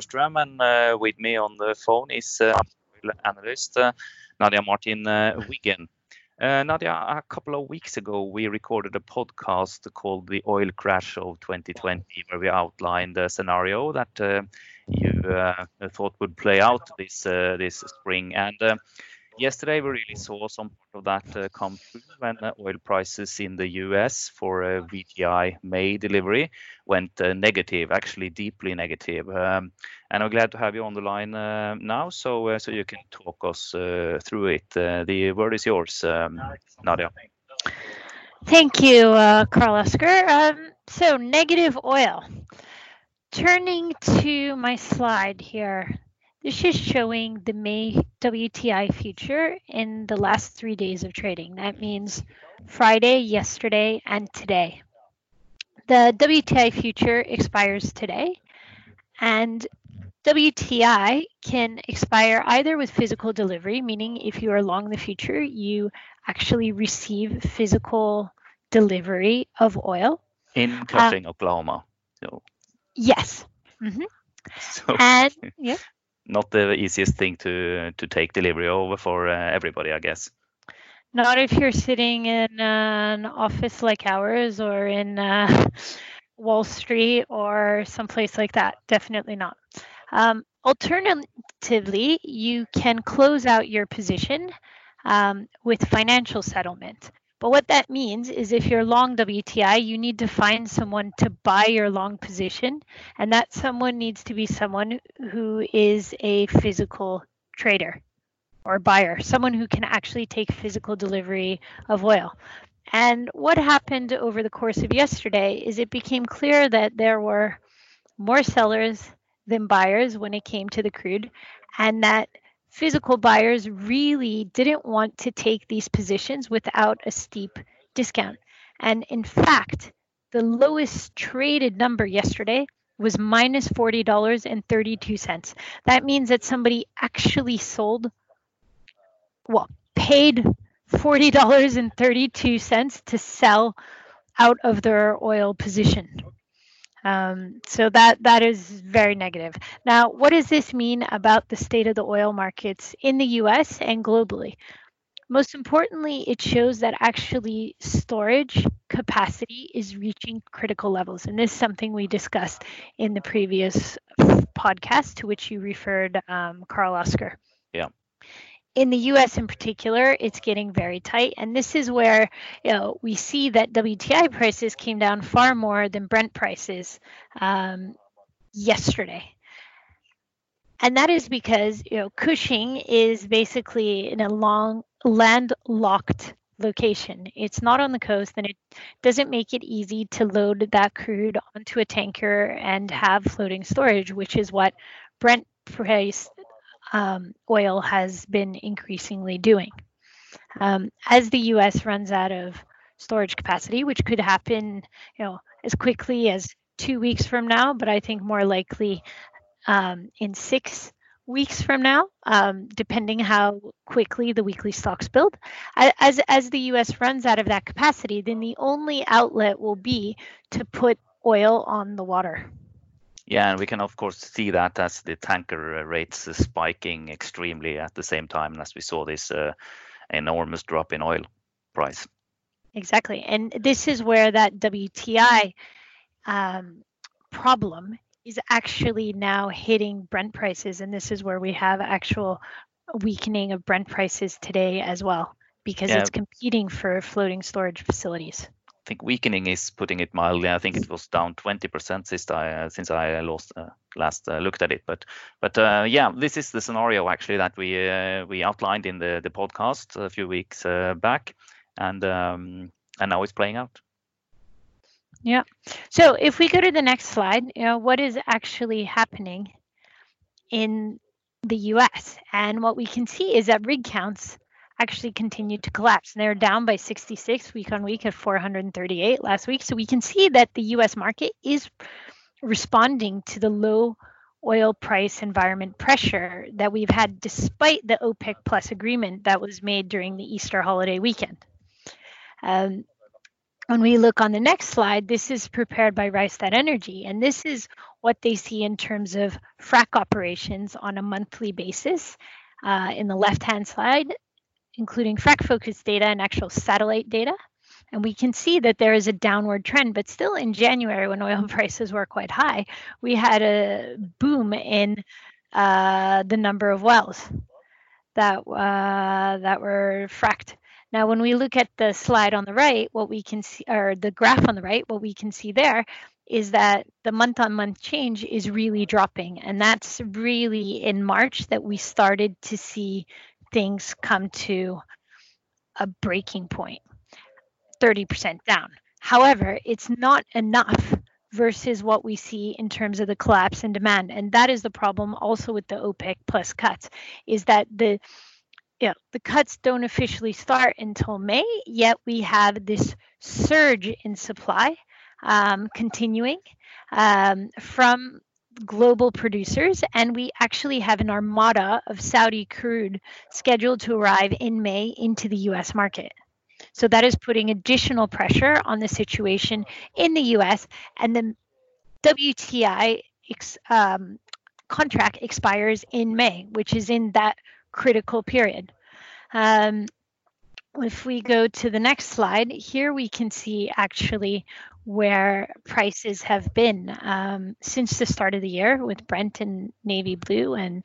Ström, and uh, with me on the phone is uh, analyst uh, Nadia Martin Wiggen. Nadia, a couple of weeks ago, we recorded a podcast called The Oil Crash of 2020, where we outlined a scenario that you thought would play out this this spring. And yesterday we really saw some part of that uh, come through when uh, oil prices in the US for uh, WTI May delivery went uh, negative, actually deeply negative. Um, and I'm glad to have you on the line uh, now, so so you can talk us through it. the word is yours, um, Nadia. Thank you, Carl Oscar. Um, so negative oil. Turning to my slide here, this is showing the May WTI future in the last three days of trading. That means Friday, yesterday, and today. The WTI future expires today, and WTI can expire either with physical delivery, meaning if you are long the future, you actually receive physical delivery of oil. In Cushing, uh, Oklahoma. So. Yes. Mm-hmm. So, and yeah not the easiest thing to to take delivery over for uh, everybody, I guess. Not if you're sitting in an office like ours or in uh, Wall Street or someplace like that. Definitely not. Um, alternatively, you can close out your position um, with financial settlement. But what that means is if you're long WTI, you need to find someone to buy your long position. And that someone needs to be someone who is a physical trader or buyer, someone who can actually take physical delivery of oil. And what happened over the course of yesterday is it became clear that there were more sellers than buyers when it came to the crude, and that physical buyers really didn't want to take these positions without a steep discount. And in fact, the lowest traded number yesterday was minus $40.32. That means that somebody actually sold, well, paid $40.32 to sell out of their oil position. Um, so that that is very negative. Now, what does this mean about the state of the oil markets in the U.S. and globally? Most importantly, it shows that actually storage capacity is reaching critical levels, and this is something we discussed in the previous podcast to which you referred, um, Carl Oscar. Yeah in the US in particular, it's getting very tight. And this is where you know we see that WTI prices came down far more than Brent prices um, yesterday. And that is because you know Cushing is basically in a long landlocked location. It's not on the coast and it doesn't make it easy to load that crude onto a tanker and have floating storage, which is what Brent price um, oil has been increasingly doing. Um, as the U.S. runs out of storage capacity, which could happen, you know, as quickly as two weeks from now, but I think more likely um, in six weeks from now, um, depending how quickly the weekly stocks build. As as the U.S. runs out of that capacity, then the only outlet will be to put oil on the water. Yeah, and we can of course see that as the tanker uh, rates spiking extremely at the same time as we saw this uh, enormous drop in oil price. Exactly, and this is where that WTI um, problem is actually now hitting Brent prices, and this is where we have actual weakening of Brent prices today as well because yeah. it's competing for floating storage facilities. I think weakening is putting it mildly. I think it was down 20% since I since I lost uh, last uh, looked at it. But but uh, yeah, this is the scenario actually that we we outlined in the the podcast a few weeks back, and um, and now it's playing out. Yeah. So if we go to the next slide, you know what is actually happening in the U.S. and what we can see is that rig counts actually continued to collapse. And they're down by 66 week on week at 438 last week. So we can see that the US market is responding to the low oil price environment pressure that we've had despite the OPEC plus agreement that was made during the Easter holiday weekend. Um, when we look on the next slide, this is prepared by Rystad Energy, and this is what they see in terms of frac operations on a monthly basis. Uh, in the left-hand slide, including FRAC focused data and actual satellite data. And we can see that there is a downward trend, but still in January, when oil prices were quite high, we had a boom in uh, the number of wells that uh, that were fracked. Now, when we look at the slide on the right, what we can see, or the graph on the right, what we can see there is that the month on month change is really dropping. And that's really in March that we started to see things come to a breaking point 30% down. However, it's not enough versus what we see in terms of the collapse in demand. And that is the problem also with the OPEC plus cuts, is that the yeah, the cuts don't officially start until May, yet we have this surge in supply um, continuing um, from global producers. And we actually have an armada of Saudi crude scheduled to arrive in May into the US market. So that is putting additional pressure on the situation in the US. And the WTI um, contract expires in May, which is in that critical period. Um, if we go to the next slide, here we can see actually where prices have been um, since the start of the year with Brent in navy blue and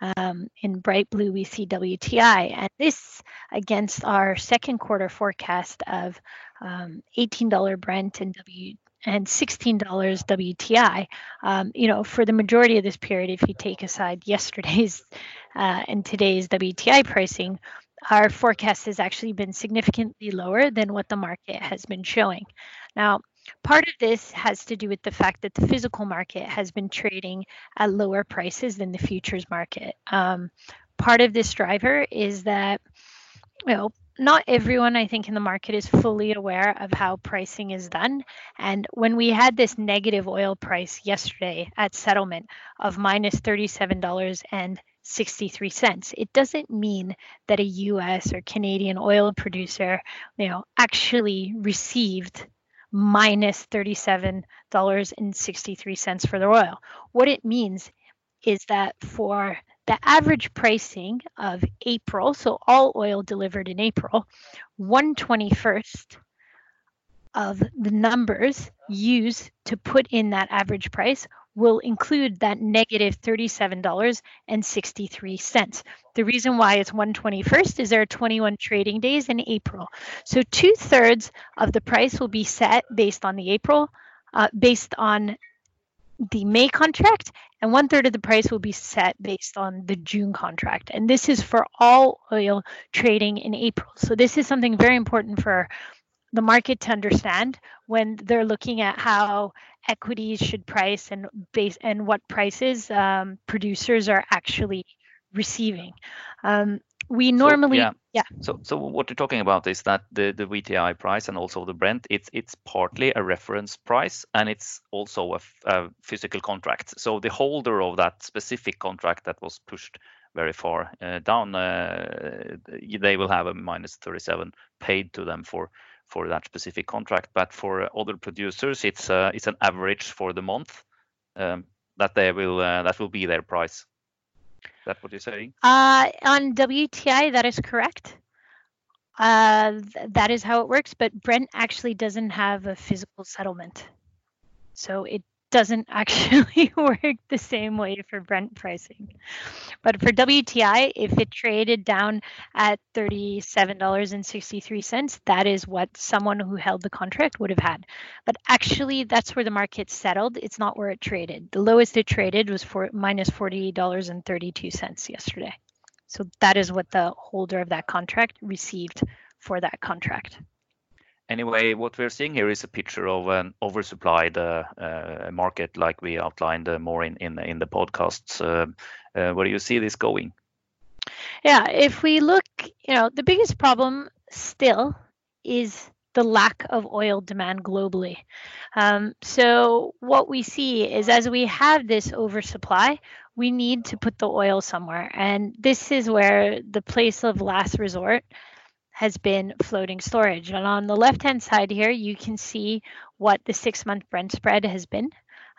um, in bright blue we see WTI and this against our second quarter forecast of um, $18 Brent and W and $16 WTI. Um, you know, for the majority of this period, if you take aside yesterday's uh, and today's WTI pricing, our forecast has actually been significantly lower than what the market has been showing. Now, part of this has to do with the fact that the physical market has been trading at lower prices than the futures market. Um, part of this driver is that, you know, not everyone I think in the market is fully aware of how pricing is done. And when we had this negative oil price yesterday at settlement of minus $37 and 63 cents. It doesn't mean that a US or Canadian oil producer, you know, actually received minus $37.63 for the oil. What it means is that for the average pricing of April, so all oil delivered in April, 121st of the numbers used to put in that average price will include that negative $37.63. The reason why it's 121st is there are 21 trading days in April. So two thirds of the price will be set based on the April, uh, based on the May contract, and one third of the price will be set based on the June contract. And this is for all oil trading in April. So this is something very important for the market to understand when they're looking at how equities should price and base and what prices um, producers are actually receiving. Um, we normally, so, yeah. yeah. So, so what you're talking about is that the the WTI price and also the Brent, it's it's partly a reference price and it's also a, a physical contract. So the holder of that specific contract that was pushed very far uh, down, uh, they will have a minus 37 paid to them for for that specific contract. But for other producers, it's uh, it's an average for the month um, that they will uh, that will be their price. Is that what you're saying? Uh, on WTI, that is correct. Th- that is how it works. But Brent actually doesn't have a physical settlement, so it doesn't actually work the same way for Brent pricing. But for WTI, if it traded down at $37.63, that is what someone who held the contract would have had. But actually, that's where the market settled. It's not where it traded. The lowest it traded was for minus $40.32 yesterday. So that is what the holder of that contract received for that contract anyway, what we're seeing here is a picture of an oversupplied uh, market, like we outlined uh, more in the podcasts. Uh, where do you see this going? Yeah, if we look, you know, the biggest problem still is the lack of oil demand globally. Um, so what we see is as we have this oversupply, we need to put the oil somewhere, and this is where the place of last resort has been floating storage. And on the left hand side here, you can see what the six month Brent spread has been.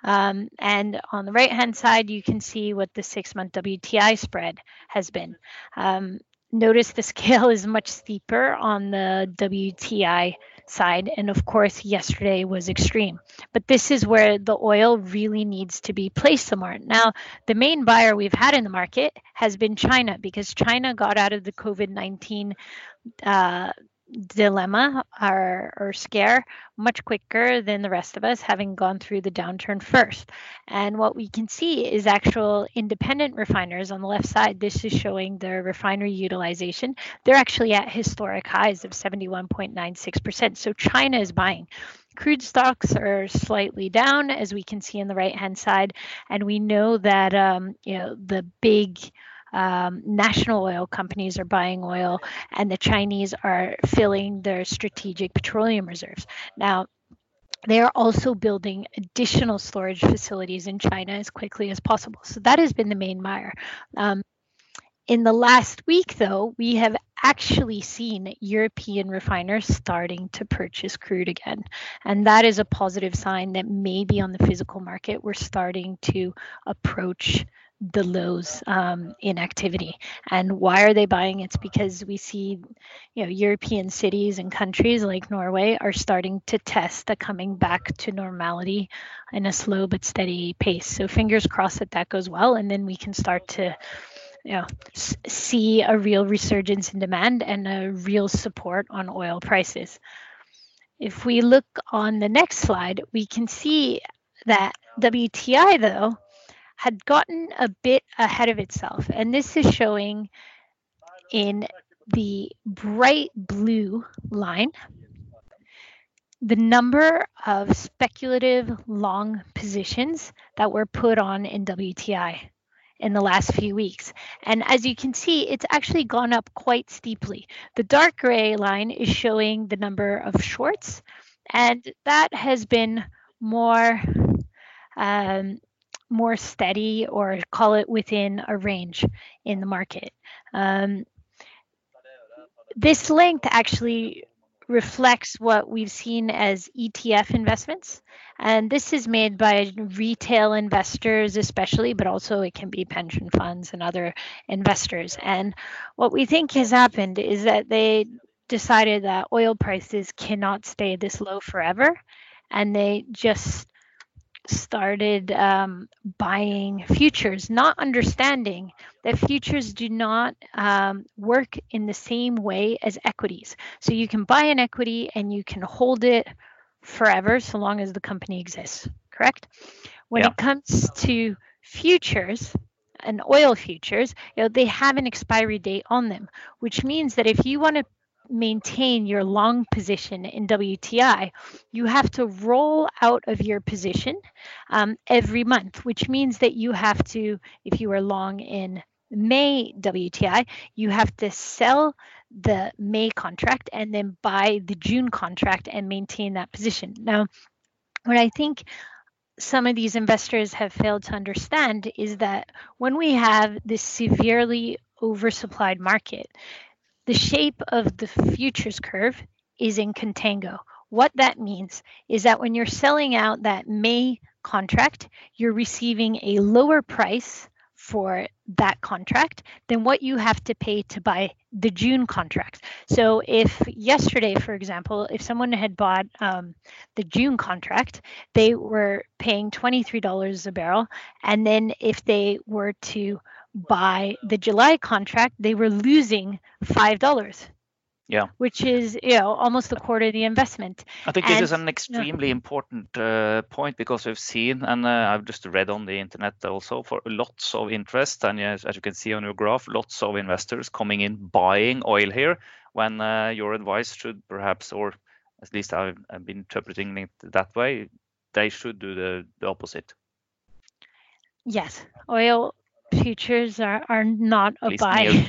Um, and on the right hand side, you can see what the six month WTI spread has been. Um, notice the scale is much steeper on the WTI side. And of course, yesterday was extreme. But this is where the oil really needs to be placed somewhere. Now, the main buyer we've had in the market has been China because China got out of the COVID 19 uh, dilemma or, or scare much quicker than the rest of us, having gone through the downturn first. And what we can see is actual independent refiners on the left side. This is showing their refinery utilization. They're actually at historic highs of 71.96%. So China is buying. Crude stocks are slightly down, as we can see on the right hand side. And we know that um, you know the big um, national oil companies are buying oil and the Chinese are filling their strategic petroleum reserves. Now, they are also building additional storage facilities in China as quickly as possible. So that has been the main mire. Um, in the last week, though, we have actually seen European refiners starting to purchase crude again. And that is a positive sign that maybe on the physical market, we're starting to approach the lows um, in activity. And why are they buying? It's because we see, you know, European cities and countries like Norway are starting to test the coming back to normality in a slow but steady pace. So fingers crossed that that goes well, and then we can start to. You know, see a real resurgence in demand and a real support on oil prices. If we look on the next slide, we can see that WTI, though, had gotten a bit ahead of itself. And this is showing in the bright blue line the number of speculative long positions that were put on in WTI in the last few weeks. And as you can see, it's actually gone up quite steeply. The dark gray line is showing the number of shorts, and that has been more um, more steady or call it within a range in the market. Um, this length actually reflects what we've seen as ETF investments. And this is made by retail investors, especially, but also it can be pension funds and other investors. And what we think has happened is that they decided that oil prices cannot stay this low forever. And they just started um, buying futures, not understanding that futures do not um, work in the same way as equities. So you can buy an equity and you can hold it forever so long as the company exists, correct? When yeah. it comes to futures, and oil futures, you know, they have an expiry date on them, which means that if you want to maintain your long position in WTI, you have to roll out of your position um, every month, which means that you have to, if you are long in May WTI, you have to sell the May contract and then buy the June contract and maintain that position. Now, what I think some of these investors have failed to understand is that when we have this severely oversupplied market, the shape of the futures curve is in contango. What that means is that when you're selling out that May contract, you're receiving a lower price for that contract than what you have to pay to buy the June contract. So, if yesterday, for example, if someone had bought um, the June contract, they were paying $23 a barrel. And then if they were to by the July contract, they were losing five dollars. Yeah, which is you know almost a quarter of the investment. I think and, this is an extremely important uh, point because we've seen, and uh, I've just read on the internet also for lots of interest, and yes, as you can see on your graph, lots of investors coming in buying oil here. When uh, your advice should perhaps, or at least I've, I've been interpreting it that way, they should do the, the opposite. Yes, oil futures are, are not a buy.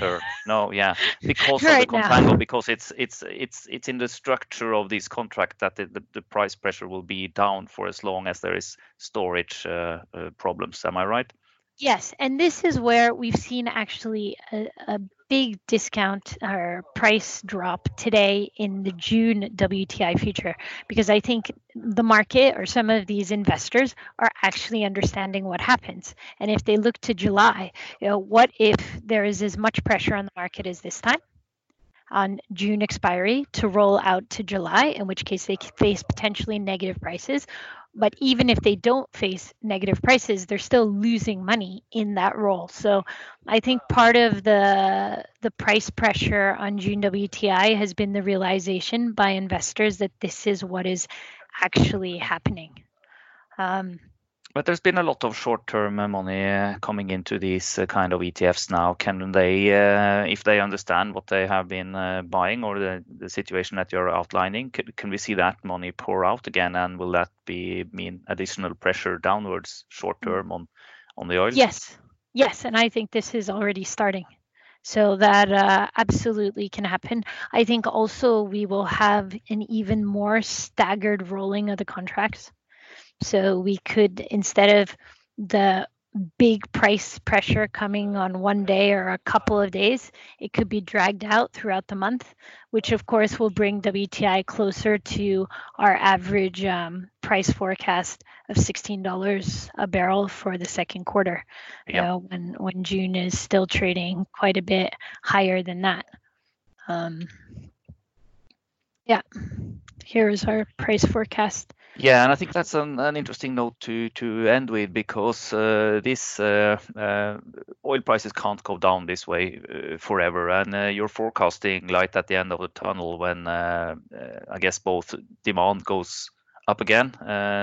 No, yeah, because right of the contango, now. because it's it's it's it's in the structure of this contract that the, the, the price pressure will be down for as long as there is storage uh, uh, problems. Am I right? Yes, and this is where we've seen actually a, a big discount or price drop today in the June WTI future because I think the market or some of these investors are actually understanding what happens. And if they look to July, you know, what if there is as much pressure on the market as this time? on June expiry to roll out to July, in which case they face potentially negative prices, but even if they don't face negative prices they're still losing money in that role. So i think part of the the price pressure on june wti has been the realization by investors that this is what is actually happening. Um, but there's been a lot of short-term money uh, coming into these uh, kind of ETFs now. Can they, uh, if they understand what they have been buying or the, the situation that you're outlining, can, can we see that money pour out again? And will that be mean additional pressure downwards short-term on on the oil? Yes, yes, and I think this is already starting. So that uh, absolutely can happen. I think also we will have an even more staggered rolling of the contracts. So we could, instead of the big price pressure coming on one day or a couple of days, it could be dragged out throughout the month, which of course will bring WTI closer to our average um, price forecast of $16 a barrel for the second quarter. Yep. You know, when when June is still trading quite a bit higher than that. Um, yeah, here is our price forecast. Yeah, and I think that's an, an interesting note to to end with because uh, this uh, uh, oil prices can't go down this way uh, forever, and uh, you're forecasting light at the end of the tunnel when uh, I guess both demand goes up again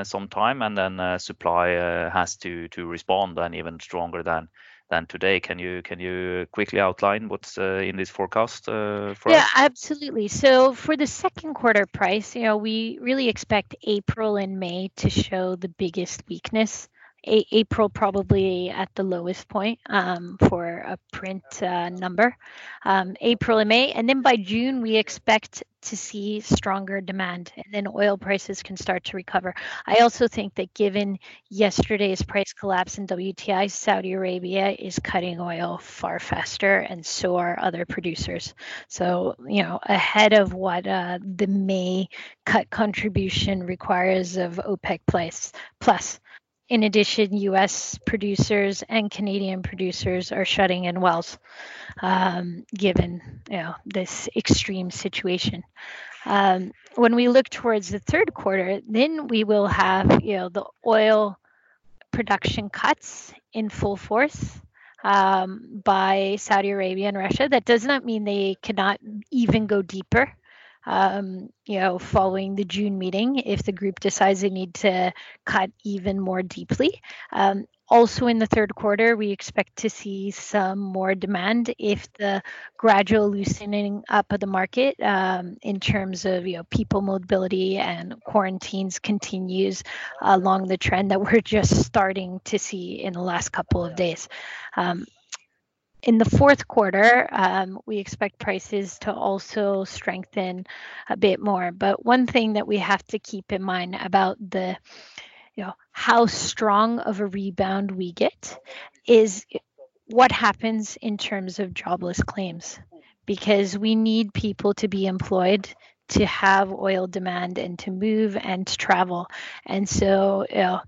sometime, and then supply has to to respond and even stronger than than today. Can you can you quickly outline what's uh, in this forecast uh, for yeah, us? Yeah, absolutely. So for the second quarter price, you know, we really expect April and May to show the biggest weakness. A- April probably at the lowest point um, for a Brent uh, number. Um, April and May, and then by June we expect to see stronger demand, and then oil prices can start to recover. I also think that given yesterday's price collapse in WTI, Saudi Arabia is cutting oil far faster, and so are other producers. So you know ahead of what uh, the May cut contribution requires of OPEC plus plus. In addition, US producers and Canadian producers are shutting in wells, um, given you know, this extreme situation. Um, when we look towards the third quarter, then we will have you know, the oil production cuts in full force um, by Saudi Arabia and Russia. That does not mean they cannot even go deeper um, you know, following the June meeting if the group decides they need to cut even more deeply. Um, also in the third quarter, we expect to see some more demand if the gradual loosening up of the market um, in terms of you know people mobility and quarantines continues along the trend that we're just starting to see in the last couple of days. Um, in the fourth quarter, um, we expect prices to also strengthen a bit more. But one thing that we have to keep in mind about the, you know, how strong of a rebound we get is what happens in terms of jobless claims, because we need people to be employed to have oil demand and to move and to travel. And so, you know,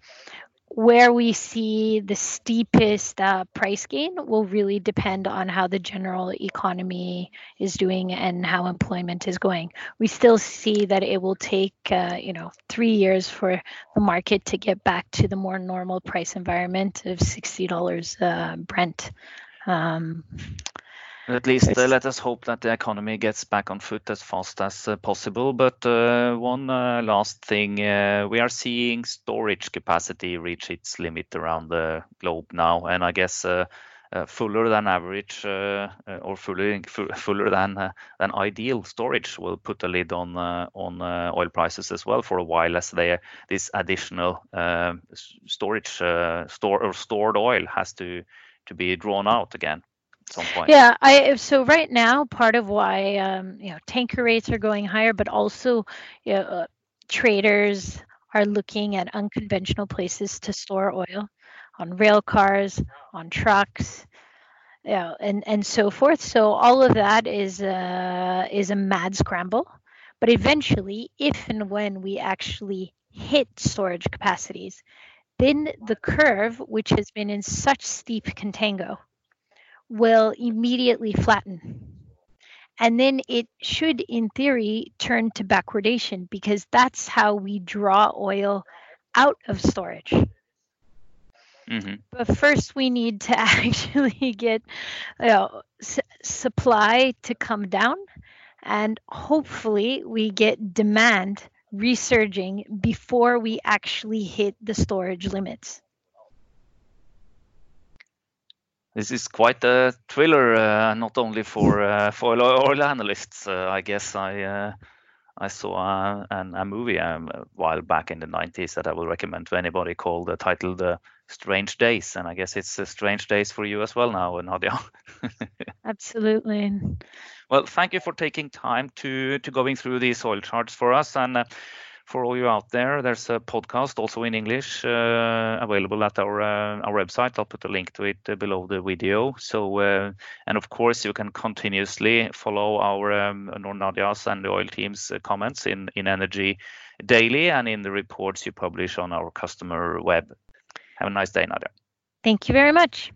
where we see the steepest uh, price gain will really depend on how the general economy is doing and how employment is going. We still see that it will take, uh, you know, three years for the market to get back to the more normal price environment of sixty dollars uh, Brent. Um, at least uh, let us hope that the economy gets back on foot as fast as uh, possible. But uh, one uh, last thing, uh, we are seeing storage capacity reach its limit around the globe now, and I guess uh, fuller than average or fully, fuller than than ideal storage will put a lid on on oil prices as well for a while, as they this additional storage store or stored oil has to to be drawn out again some point. Yeah, I so right now part of why um, you know tanker rates are going higher, but also you know, uh, traders are looking at unconventional places to store oil on rail cars, on trucks. yeah, and and so forth. So all of that is uh, is a mad scramble. But eventually, if and when we actually hit storage capacities, then the curve, which has been in such steep contango, will immediately flatten. And then it should, in theory, turn to backwardation because that's how we draw oil out of storage. Mm-hmm. But first, we need to actually get you know, s- supply to come down, and hopefully, we get demand resurging before we actually hit the storage limits. This is quite a thriller, uh, not only for uh, for oil analysts. Uh, I guess I uh, I saw a, a movie um, a while back in the 90s that I will recommend to anybody called the uh, titled uh, Strange Days. And I guess it's uh, strange days for you as well now, Nadia. Absolutely. Well, thank you for taking time to, to going through these oil charts for us. And uh, for all you out there, there's a podcast also in English uh, available at our uh, our website. I'll put a link to it uh, below the video. So, uh, and of course, you can continuously follow our um, and the oil team's uh, comments in in Energy Daily and in the reports you publish on our customer web. Have a nice day, Nadia. Thank you very much.